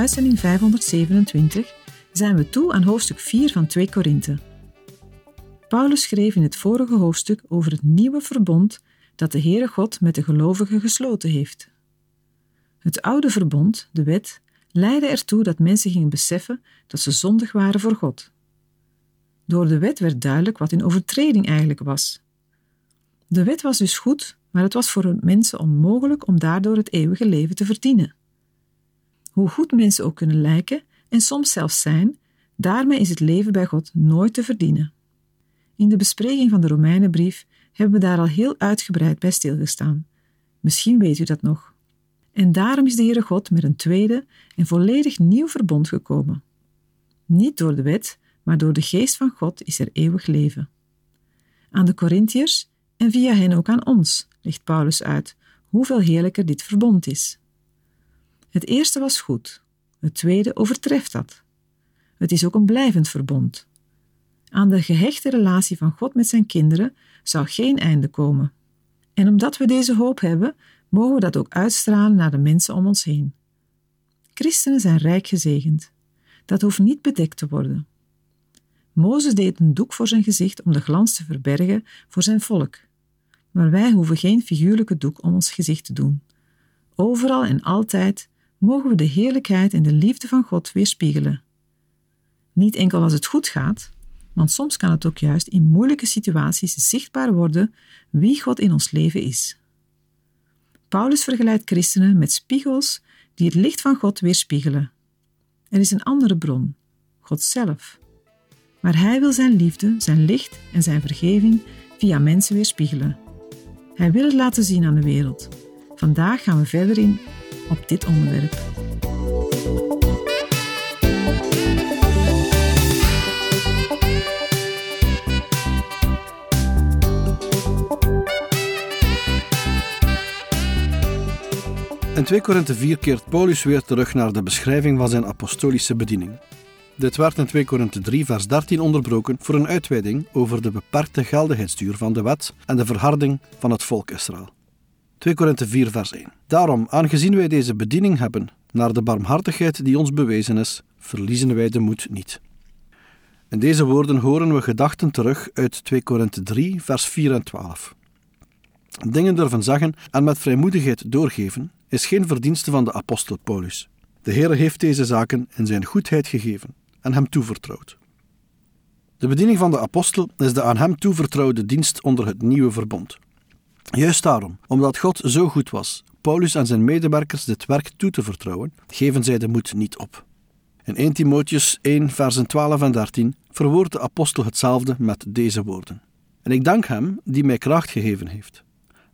Uitzending 527, zijn we toe aan hoofdstuk 4 van 2 Korinthe. Paulus schreef in het vorige hoofdstuk over het nieuwe verbond dat de Heere God met de gelovigen gesloten heeft. Het oude verbond, de wet, leidde ertoe dat mensen gingen beseffen dat ze zondig waren voor God. Door de wet werd duidelijk wat een overtreding eigenlijk was. De wet was dus goed, maar het was voor mensen onmogelijk om daardoor het eeuwige leven te verdienen. Hoe goed mensen ook kunnen lijken en soms zelfs zijn, daarmee is het leven bij God nooit te verdienen. In de bespreking van de Romeinenbrief hebben we daar al heel uitgebreid bij stilgestaan. Misschien weet u dat nog. En daarom is de Heere God met een tweede en volledig nieuw verbond gekomen. Niet door de wet, maar door de geest van God is er eeuwig leven. Aan de Corinthiërs en via hen ook aan ons, legt Paulus uit, hoeveel heerlijker dit verbond is. Het eerste was goed, het tweede overtreft dat. Het is ook een blijvend verbond. Aan de gehechte relatie van God met zijn kinderen zou geen einde komen. En omdat we deze hoop hebben, mogen we dat ook uitstralen naar de mensen om ons heen. Christenen zijn rijk gezegend. Dat hoeft niet bedekt te worden. Mozes deed een doek voor zijn gezicht om de glans te verbergen voor zijn volk. Maar wij hoeven geen figuurlijke doek om ons gezicht te doen. Overal en altijd mogen we de heerlijkheid en de liefde van God weerspiegelen. Niet enkel als het goed gaat, want soms kan het ook juist in moeilijke situaties zichtbaar worden wie God in ons leven is. Paulus vergelijkt christenen met spiegels die het licht van God weerspiegelen. Er is een andere bron, God zelf. Maar Hij wil Zijn liefde, Zijn licht en Zijn vergeving via mensen weerspiegelen. Hij wil het laten zien aan de wereld. Vandaag gaan we verder in op dit onderwerp. In 2 Korinthe 4 keert Paulus weer terug naar de beschrijving van zijn apostolische bediening. Dit werd in 2 Korinthe 3 vers 13 onderbroken voor een uitweiding over de beperkte geldigheidsduur van de wet en de verharding van het volk Israël. 2 Korinthe 4 vers 1 Daarom, aangezien wij deze bediening hebben naar de barmhartigheid die ons bewezen is, verliezen wij de moed niet. In deze woorden horen we gedachten terug uit 2 Korinthe 3 vers 4 en 12. Dingen durven zeggen en met vrijmoedigheid doorgeven is geen verdienste van de apostel Paulus. De Heer heeft deze zaken in zijn goedheid gegeven en hem toevertrouwd. De bediening van de apostel is de aan hem toevertrouwde dienst onder het nieuwe verbond. Juist daarom, omdat God zo goed was, Paulus en zijn medewerkers dit werk toe te vertrouwen, geven zij de moed niet op. In 1 Timotheus 1, versen 12 en 13 verwoordt de apostel hetzelfde met deze woorden. En ik dank hem die mij kracht gegeven heeft,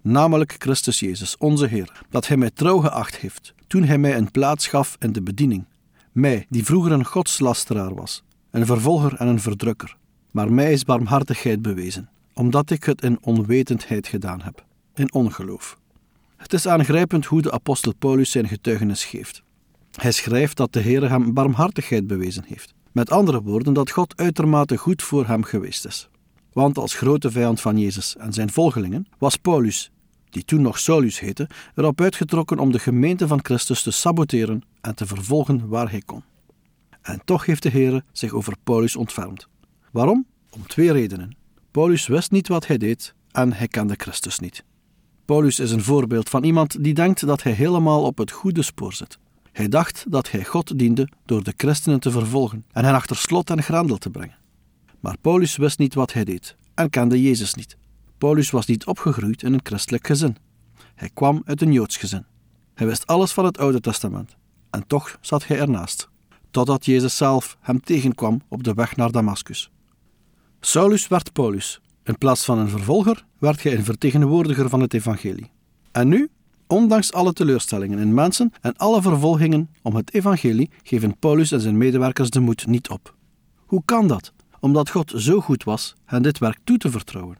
namelijk Christus Jezus, onze Heer, dat hij mij trouw geacht heeft, toen hij mij een plaats gaf in de bediening. Mij, die vroeger een godslasteraar was, een vervolger en een verdrukker. Maar mij is barmhartigheid bewezen, omdat ik het in onwetendheid gedaan heb, in ongeloof. Het is aangrijpend hoe de apostel Paulus zijn getuigenis geeft. Hij schrijft dat de Heer hem barmhartigheid bewezen heeft. Met andere woorden, dat God uitermate goed voor hem geweest is. Want als grote vijand van Jezus en zijn volgelingen was Paulus, die toen nog Saulus heette, erop uitgetrokken om de gemeente van Christus te saboteren en te vervolgen waar hij kon. En toch heeft de Heer zich over Paulus ontfermd. Waarom? Om twee redenen. Paulus wist niet wat hij deed en hij kende Christus niet. Paulus is een voorbeeld van iemand die denkt dat hij helemaal op het goede spoor zit. Hij dacht dat hij God diende door de christenen te vervolgen en hen achter slot en grendel te brengen. Maar Paulus wist niet wat hij deed en kende Jezus niet. Paulus was niet opgegroeid in een christelijk gezin. Hij kwam uit een Joods gezin. Hij wist alles van het Oude Testament en toch zat hij ernaast, totdat Jezus zelf hem tegenkwam op de weg naar Damascus. Saulus werd Paulus. In plaats van een vervolger werd hij een vertegenwoordiger van het evangelie. En nu, ondanks alle teleurstellingen in mensen en alle vervolgingen om het evangelie, geven Paulus en zijn medewerkers de moed niet op. Hoe kan dat? Omdat God zo goed was hen dit werk toe te vertrouwen.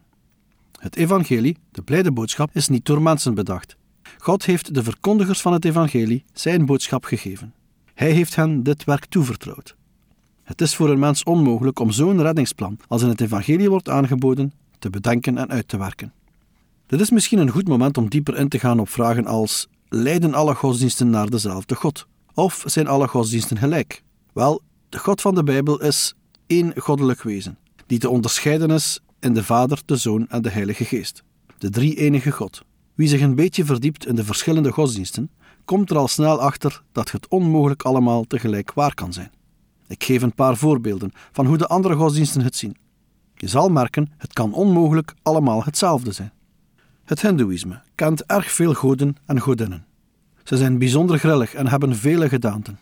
Het evangelie, de blijde boodschap, is niet door mensen bedacht. God heeft de verkondigers van het evangelie zijn boodschap gegeven. Hij heeft hen dit werk toevertrouwd. Het is voor een mens onmogelijk om zo'n reddingsplan als in het evangelie wordt aangeboden te bedenken en uit te werken. Dit is misschien een goed moment om dieper in te gaan op vragen als: leiden alle godsdiensten naar dezelfde God? Of zijn alle godsdiensten gelijk? Wel, de God van de Bijbel is één goddelijk wezen, die te onderscheiden is in de Vader, de Zoon en de Heilige Geest. De drie-enige God. Wie zich een beetje verdiept in de verschillende godsdiensten, komt er al snel achter dat het onmogelijk allemaal tegelijk waar kan zijn. Ik geef een paar voorbeelden van hoe de andere godsdiensten het zien. Je zal merken, het kan onmogelijk allemaal hetzelfde zijn. Het Hindoeïsme kent erg veel goden en godinnen. Ze zijn bijzonder grillig en hebben vele gedaanten.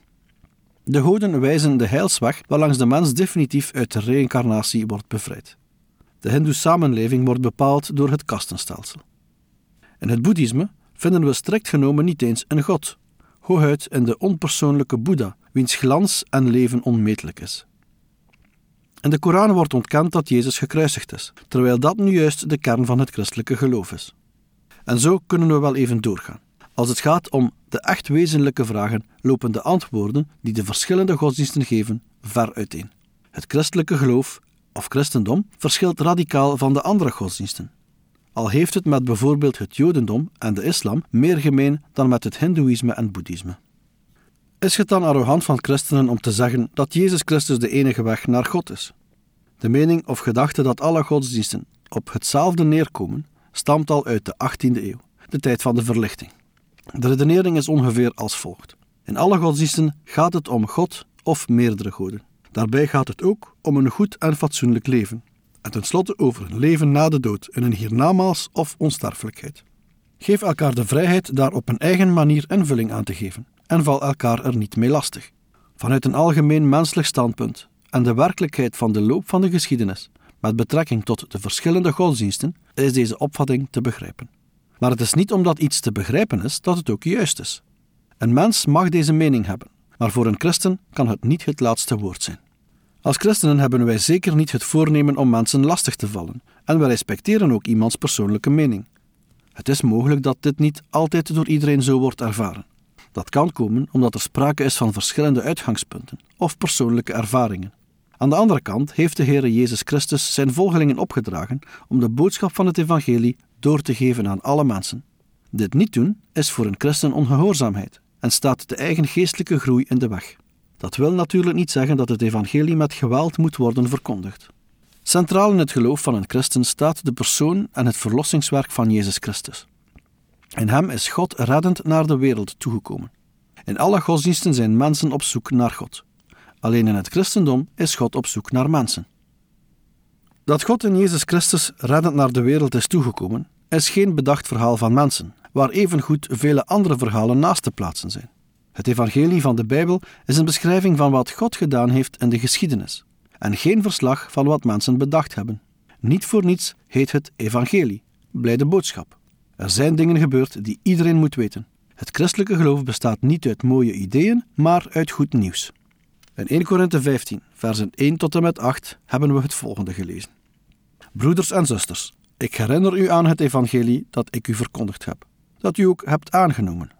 De goden wijzen de heilsweg waarlangs de mens definitief uit de reïncarnatie wordt bevrijd. De Hindoe-samenleving wordt bepaald door het kastenstelsel. In het boeddhisme vinden we strikt genomen niet eens een god, hooguit in de onpersoonlijke Boeddha, wiens glans en leven onmetelijk is. In de Koran wordt ontkend dat Jezus gekruisigd is, terwijl dat nu juist de kern van het christelijke geloof is. En zo kunnen we wel even doorgaan. Als het gaat om de echt wezenlijke vragen, lopen de antwoorden die de verschillende godsdiensten geven ver uiteen. Het christelijke geloof, of christendom, verschilt radicaal van de andere godsdiensten. Al heeft het met bijvoorbeeld het Jodendom en de islam meer gemeen dan met het Hindoeïsme en Boeddhisme. Is het dan arrogant van christenen om te zeggen dat Jezus Christus de enige weg naar God is? De mening of gedachte dat alle godsdiensten op hetzelfde neerkomen, stamt al uit de 18e eeuw, de tijd van de verlichting. De redenering is ongeveer als volgt. In alle godsdiensten gaat het om God of meerdere goden. Daarbij gaat het ook om een goed en fatsoenlijk leven. En tenslotte over een leven na de dood in een hiernamaals of onsterfelijkheid. Geef elkaar de vrijheid daar op een eigen manier invulling aan te geven en val elkaar er niet mee lastig. Vanuit een algemeen menselijk standpunt en de werkelijkheid van de loop van de geschiedenis met betrekking tot de verschillende godsdiensten is deze opvatting te begrijpen. Maar het is niet omdat iets te begrijpen is dat het ook juist is. Een mens mag deze mening hebben, maar voor een christen kan het niet het laatste woord zijn. Als christenen hebben wij zeker niet het voornemen om mensen lastig te vallen, en we respecteren ook iemands persoonlijke mening. Het is mogelijk dat dit niet altijd door iedereen zo wordt ervaren. Dat kan komen omdat er sprake is van verschillende uitgangspunten of persoonlijke ervaringen. Aan de andere kant heeft de Heer Jezus Christus zijn volgelingen opgedragen om de boodschap van het evangelie door te geven aan alle mensen. Dit niet doen is voor een christen ongehoorzaamheid en staat de eigen geestelijke groei in de weg. Dat wil natuurlijk niet zeggen dat het evangelie met geweld moet worden verkondigd. Centraal in het geloof van een christen staat de persoon en het verlossingswerk van Jezus Christus. In hem is God reddend naar de wereld toegekomen. In alle godsdiensten zijn mensen op zoek naar God. Alleen in het christendom is God op zoek naar mensen. Dat God in Jezus Christus reddend naar de wereld is toegekomen, is geen bedacht verhaal van mensen, waar evengoed vele andere verhalen naast te plaatsen zijn. Het evangelie van de Bijbel is een beschrijving van wat God gedaan heeft in de geschiedenis, en geen verslag van wat mensen bedacht hebben. Niet voor niets heet het evangelie, blijde boodschap. Er zijn dingen gebeurd die iedereen moet weten. Het christelijke geloof bestaat niet uit mooie ideeën, maar uit goed nieuws. In 1 Korinthe 15, versen 1 tot en met 8 hebben we het volgende gelezen. Broeders en zusters, ik herinner u aan het evangelie dat ik u verkondigd heb, dat u ook hebt aangenomen,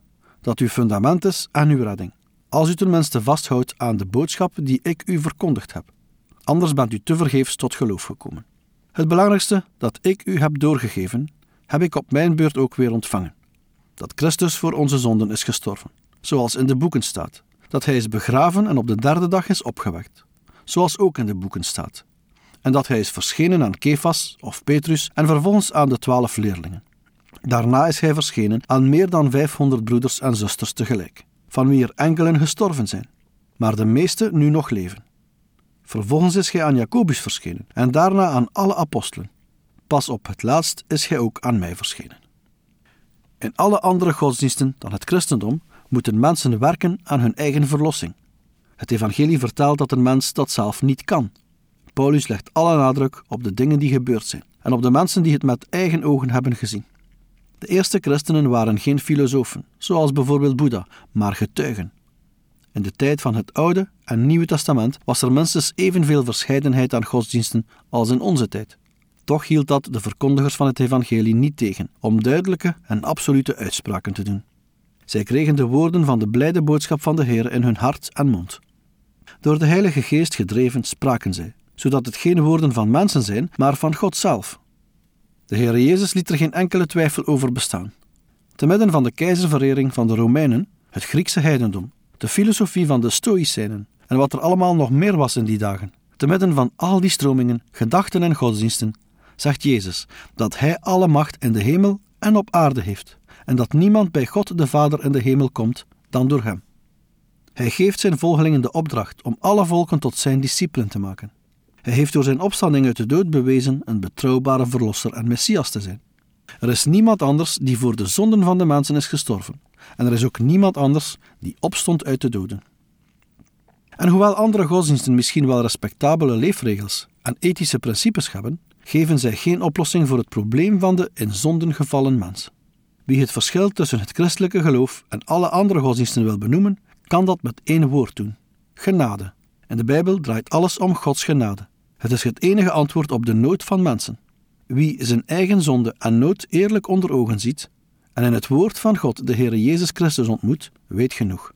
dat uw fundament is aan uw redding, als u tenminste vasthoudt aan de boodschap die ik u verkondigd heb. Anders bent u tevergeefs tot geloof gekomen. Het belangrijkste dat ik u heb doorgegeven, heb ik op mijn beurt ook weer ontvangen. Dat Christus voor onze zonden is gestorven, zoals in de boeken staat, dat hij is begraven en op de derde dag is opgewekt, zoals ook in de boeken staat, en dat hij is verschenen aan Kefas of Petrus en vervolgens aan de twaalf leerlingen. Daarna is hij verschenen aan meer dan 500 broeders en zusters tegelijk, van wie er enkelen gestorven zijn, maar de meeste nu nog leven. Vervolgens is hij aan Jacobus verschenen en daarna aan alle apostelen. Pas op het laatst is hij ook aan mij verschenen. In alle andere godsdiensten dan het christendom moeten mensen werken aan hun eigen verlossing. Het evangelie vertelt dat een mens dat zelf niet kan. Paulus legt alle nadruk op de dingen die gebeurd zijn en op de mensen die het met eigen ogen hebben gezien. De eerste christenen waren geen filosofen, zoals bijvoorbeeld Boeddha, maar getuigen. In de tijd van het Oude en Nieuwe Testament was er minstens evenveel verscheidenheid aan godsdiensten als in onze tijd. Toch hield dat de verkondigers van het evangelie niet tegen om duidelijke en absolute uitspraken te doen. Zij kregen de woorden van de blijde boodschap van de Heer in hun hart en mond. Door de Heilige Geest gedreven spraken zij, zodat het geen woorden van mensen zijn, maar van God zelf. De Heer Jezus liet er geen enkele twijfel over bestaan. Te midden van de keizerverering van de Romeinen, het Griekse heidendom, de filosofie van de Stoïcijnen en wat er allemaal nog meer was in die dagen. Te midden van al die stromingen, gedachten en godsdiensten, zegt Jezus dat Hij alle macht in de hemel en op aarde heeft en dat niemand bij God de Vader in de hemel komt dan door Hem. Hij geeft zijn volgelingen de opdracht om alle volken tot zijn discipelen te maken. Hij heeft door zijn opstanding uit de dood bewezen een betrouwbare verlosser en messias te zijn. Er is niemand anders die voor de zonden van de mensen is gestorven, en er is ook niemand anders die opstond uit de doden. En hoewel andere godsdiensten misschien wel respectabele leefregels en ethische principes hebben, geven zij geen oplossing voor het probleem van de in zonden gevallen mens. Wie het verschil tussen het christelijke geloof en alle andere godsdiensten wil benoemen, kan dat met één woord doen: genade. In de Bijbel draait alles om Gods genade. Het is het enige antwoord op de nood van mensen. Wie zijn eigen zonde en nood eerlijk onder ogen ziet en in het woord van God de Heer Jezus Christus ontmoet, weet genoeg.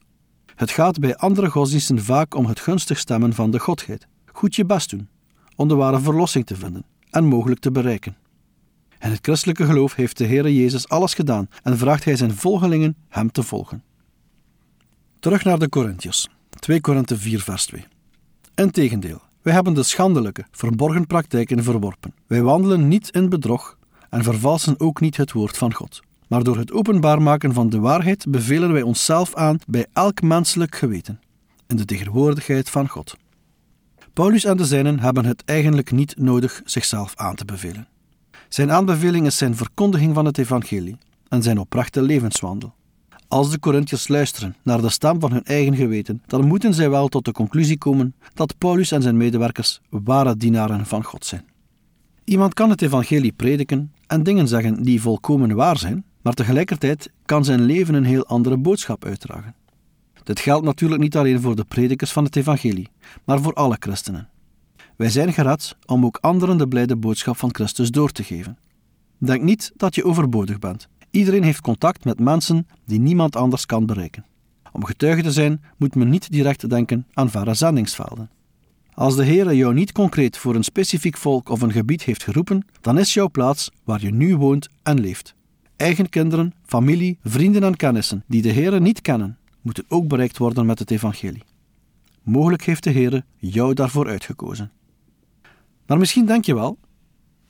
Het gaat bij andere godsdiensten vaak om het gunstig stemmen van de Godheid, goed je best doen, om de ware verlossing te vinden en mogelijk te bereiken. In het christelijke geloof heeft de Heer Jezus alles gedaan en vraagt hij zijn volgelingen hem te volgen. Terug naar de Corinthiërs, 2 Korinthe 4 vers 2. Integendeel, wij hebben de schandelijke, verborgen praktijken verworpen. Wij wandelen niet in bedrog en vervalsen ook niet het woord van God. Maar door het openbaar maken van de waarheid bevelen wij onszelf aan bij elk menselijk geweten, in de tegenwoordigheid van God. Paulus en de zijnen hebben het eigenlijk niet nodig zichzelf aan te bevelen. Zijn aanbeveling is zijn verkondiging van het evangelie en zijn oprechte levenswandel. Als de Corinthiërs luisteren naar de stem van hun eigen geweten, dan moeten zij wel tot de conclusie komen dat Paulus en zijn medewerkers ware dienaren van God zijn. Iemand kan het evangelie prediken en dingen zeggen die volkomen waar zijn, maar tegelijkertijd kan zijn leven een heel andere boodschap uitdragen. Dit geldt natuurlijk niet alleen voor de predikers van het evangelie, maar voor alle christenen. Wij zijn gered om ook anderen de blijde boodschap van Christus door te geven. Denk niet dat je overbodig bent. Iedereen heeft contact met mensen die niemand anders kan bereiken. Om getuige te zijn, moet men niet direct denken aan verre zendingsvelden. Als de Heer jou niet concreet voor een specifiek volk of een gebied heeft geroepen, dan is jouw plaats waar je nu woont en leeft. Eigen kinderen, familie, vrienden en kennissen die de Heer niet kennen, moeten ook bereikt worden met het evangelie. Mogelijk heeft de Heer jou daarvoor uitgekozen. Maar misschien denk je wel,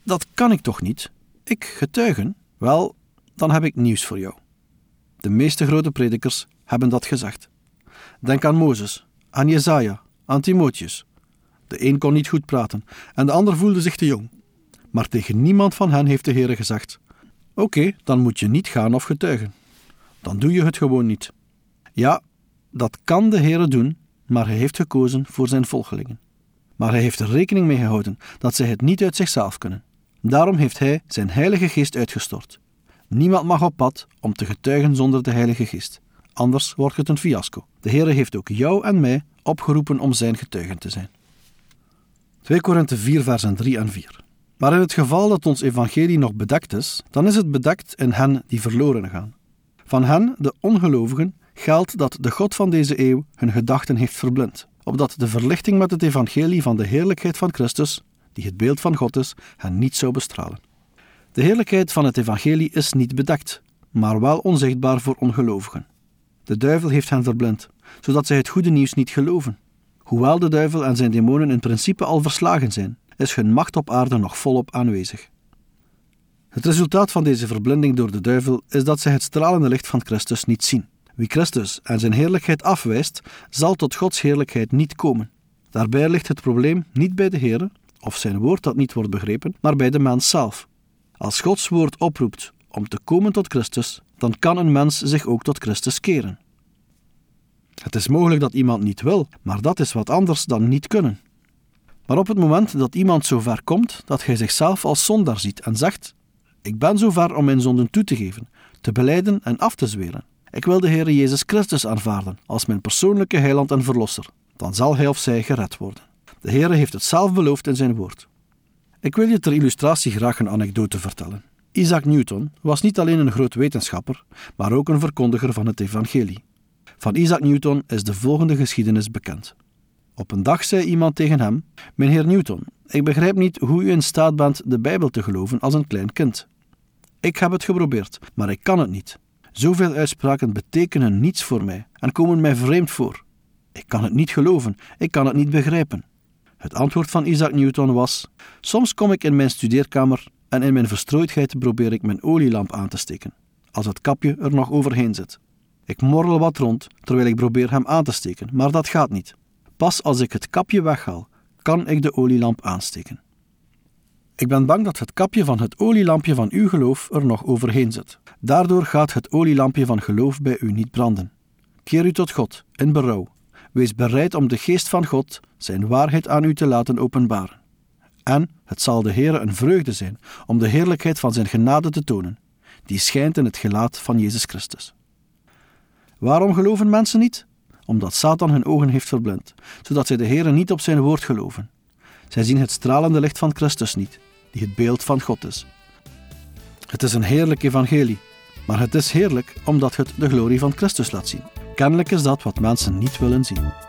dat kan ik toch niet? Ik getuigen? Wel, dan heb ik nieuws voor jou. De meeste grote predikers hebben dat gezegd. Denk aan Mozes, aan Jezaja, aan Timotheus. De een kon niet goed praten en de ander voelde zich te jong. Maar tegen niemand van hen heeft de Heer gezegd: Oké, dan moet je niet gaan of getuigen. Dan doe je het gewoon niet. Ja, dat kan de Heer doen, maar hij heeft gekozen voor zijn volgelingen. Maar hij heeft er rekening mee gehouden dat zij het niet uit zichzelf kunnen. Daarom heeft hij zijn Heilige Geest uitgestort. Niemand mag op pad om te getuigen zonder de Heilige Geest. Anders wordt het een fiasco. De Heer heeft ook jou en mij opgeroepen om zijn getuigen te zijn. 2 Korinthe 4, versen 3 en 4. Maar in het geval dat ons evangelie nog bedekt is, dan is het bedekt in hen die verloren gaan. Van hen, de ongelovigen, geldt dat de God van deze eeuw hun gedachten heeft verblind, opdat de verlichting met het evangelie van de heerlijkheid van Christus, die het beeld van God is, hen niet zou bestralen. De heerlijkheid van het evangelie is niet bedekt, maar wel onzichtbaar voor ongelovigen. De duivel heeft hen verblind, zodat zij het goede nieuws niet geloven. Hoewel de duivel en zijn demonen in principe al verslagen zijn, is hun macht op aarde nog volop aanwezig. Het resultaat van deze verblinding door de duivel is dat zij het stralende licht van Christus niet zien. Wie Christus en zijn heerlijkheid afwijst, zal tot Gods heerlijkheid niet komen. Daarbij ligt het probleem niet bij de Heer of zijn woord dat niet wordt begrepen, maar bij de mens zelf. Als Gods woord oproept om te komen tot Christus, dan kan een mens zich ook tot Christus keren. Het is mogelijk dat iemand niet wil, maar dat is wat anders dan niet kunnen. Maar op het moment dat iemand zo ver komt dat hij zichzelf als zondaar ziet en zegt: Ik ben zo ver om mijn zonden toe te geven, te beleiden en af te zweren. Ik wil de Heer Jezus Christus aanvaarden als mijn persoonlijke heiland en verlosser. Dan zal hij of zij gered worden. De Heer heeft het zelf beloofd in zijn woord. Ik wil je ter illustratie graag een anekdote vertellen. Isaac Newton was niet alleen een groot wetenschapper, maar ook een verkondiger van het evangelie. Van Isaac Newton is de volgende geschiedenis bekend. Op een dag zei iemand tegen hem: Meneer Newton, ik begrijp niet hoe u in staat bent de Bijbel te geloven als een klein kind. Ik heb het geprobeerd, maar ik kan het niet. Zoveel uitspraken betekenen niets voor mij en komen mij vreemd voor. Ik kan het niet geloven, ik kan het niet begrijpen. Het antwoord van Isaac Newton was: Soms kom ik in mijn studeerkamer en in mijn verstrooidheid probeer ik mijn olielamp aan te steken, als het kapje er nog overheen zit. Ik morrel wat rond terwijl ik probeer hem aan te steken, maar dat gaat niet. Pas als ik het kapje weghaal, kan ik de olielamp aansteken. Ik ben bang dat het kapje van het olielampje van uw geloof er nog overheen zit. Daardoor gaat het olielampje van geloof bij u niet branden. Keer u tot God in berouw. Wees bereid om de geest van God, zijn waarheid aan u te laten openbaren. En het zal de Heere een vreugde zijn om de heerlijkheid van zijn genade te tonen, die schijnt in het gelaat van Jezus Christus. Waarom geloven mensen niet? Omdat Satan hun ogen heeft verblind, zodat zij de Heere niet op zijn woord geloven. Zij zien het stralende licht van Christus niet, die het beeld van God is. Het is een heerlijk evangelie, maar het is heerlijk omdat het de glorie van Christus laat zien. Kennelijk is dat wat mensen niet willen zien.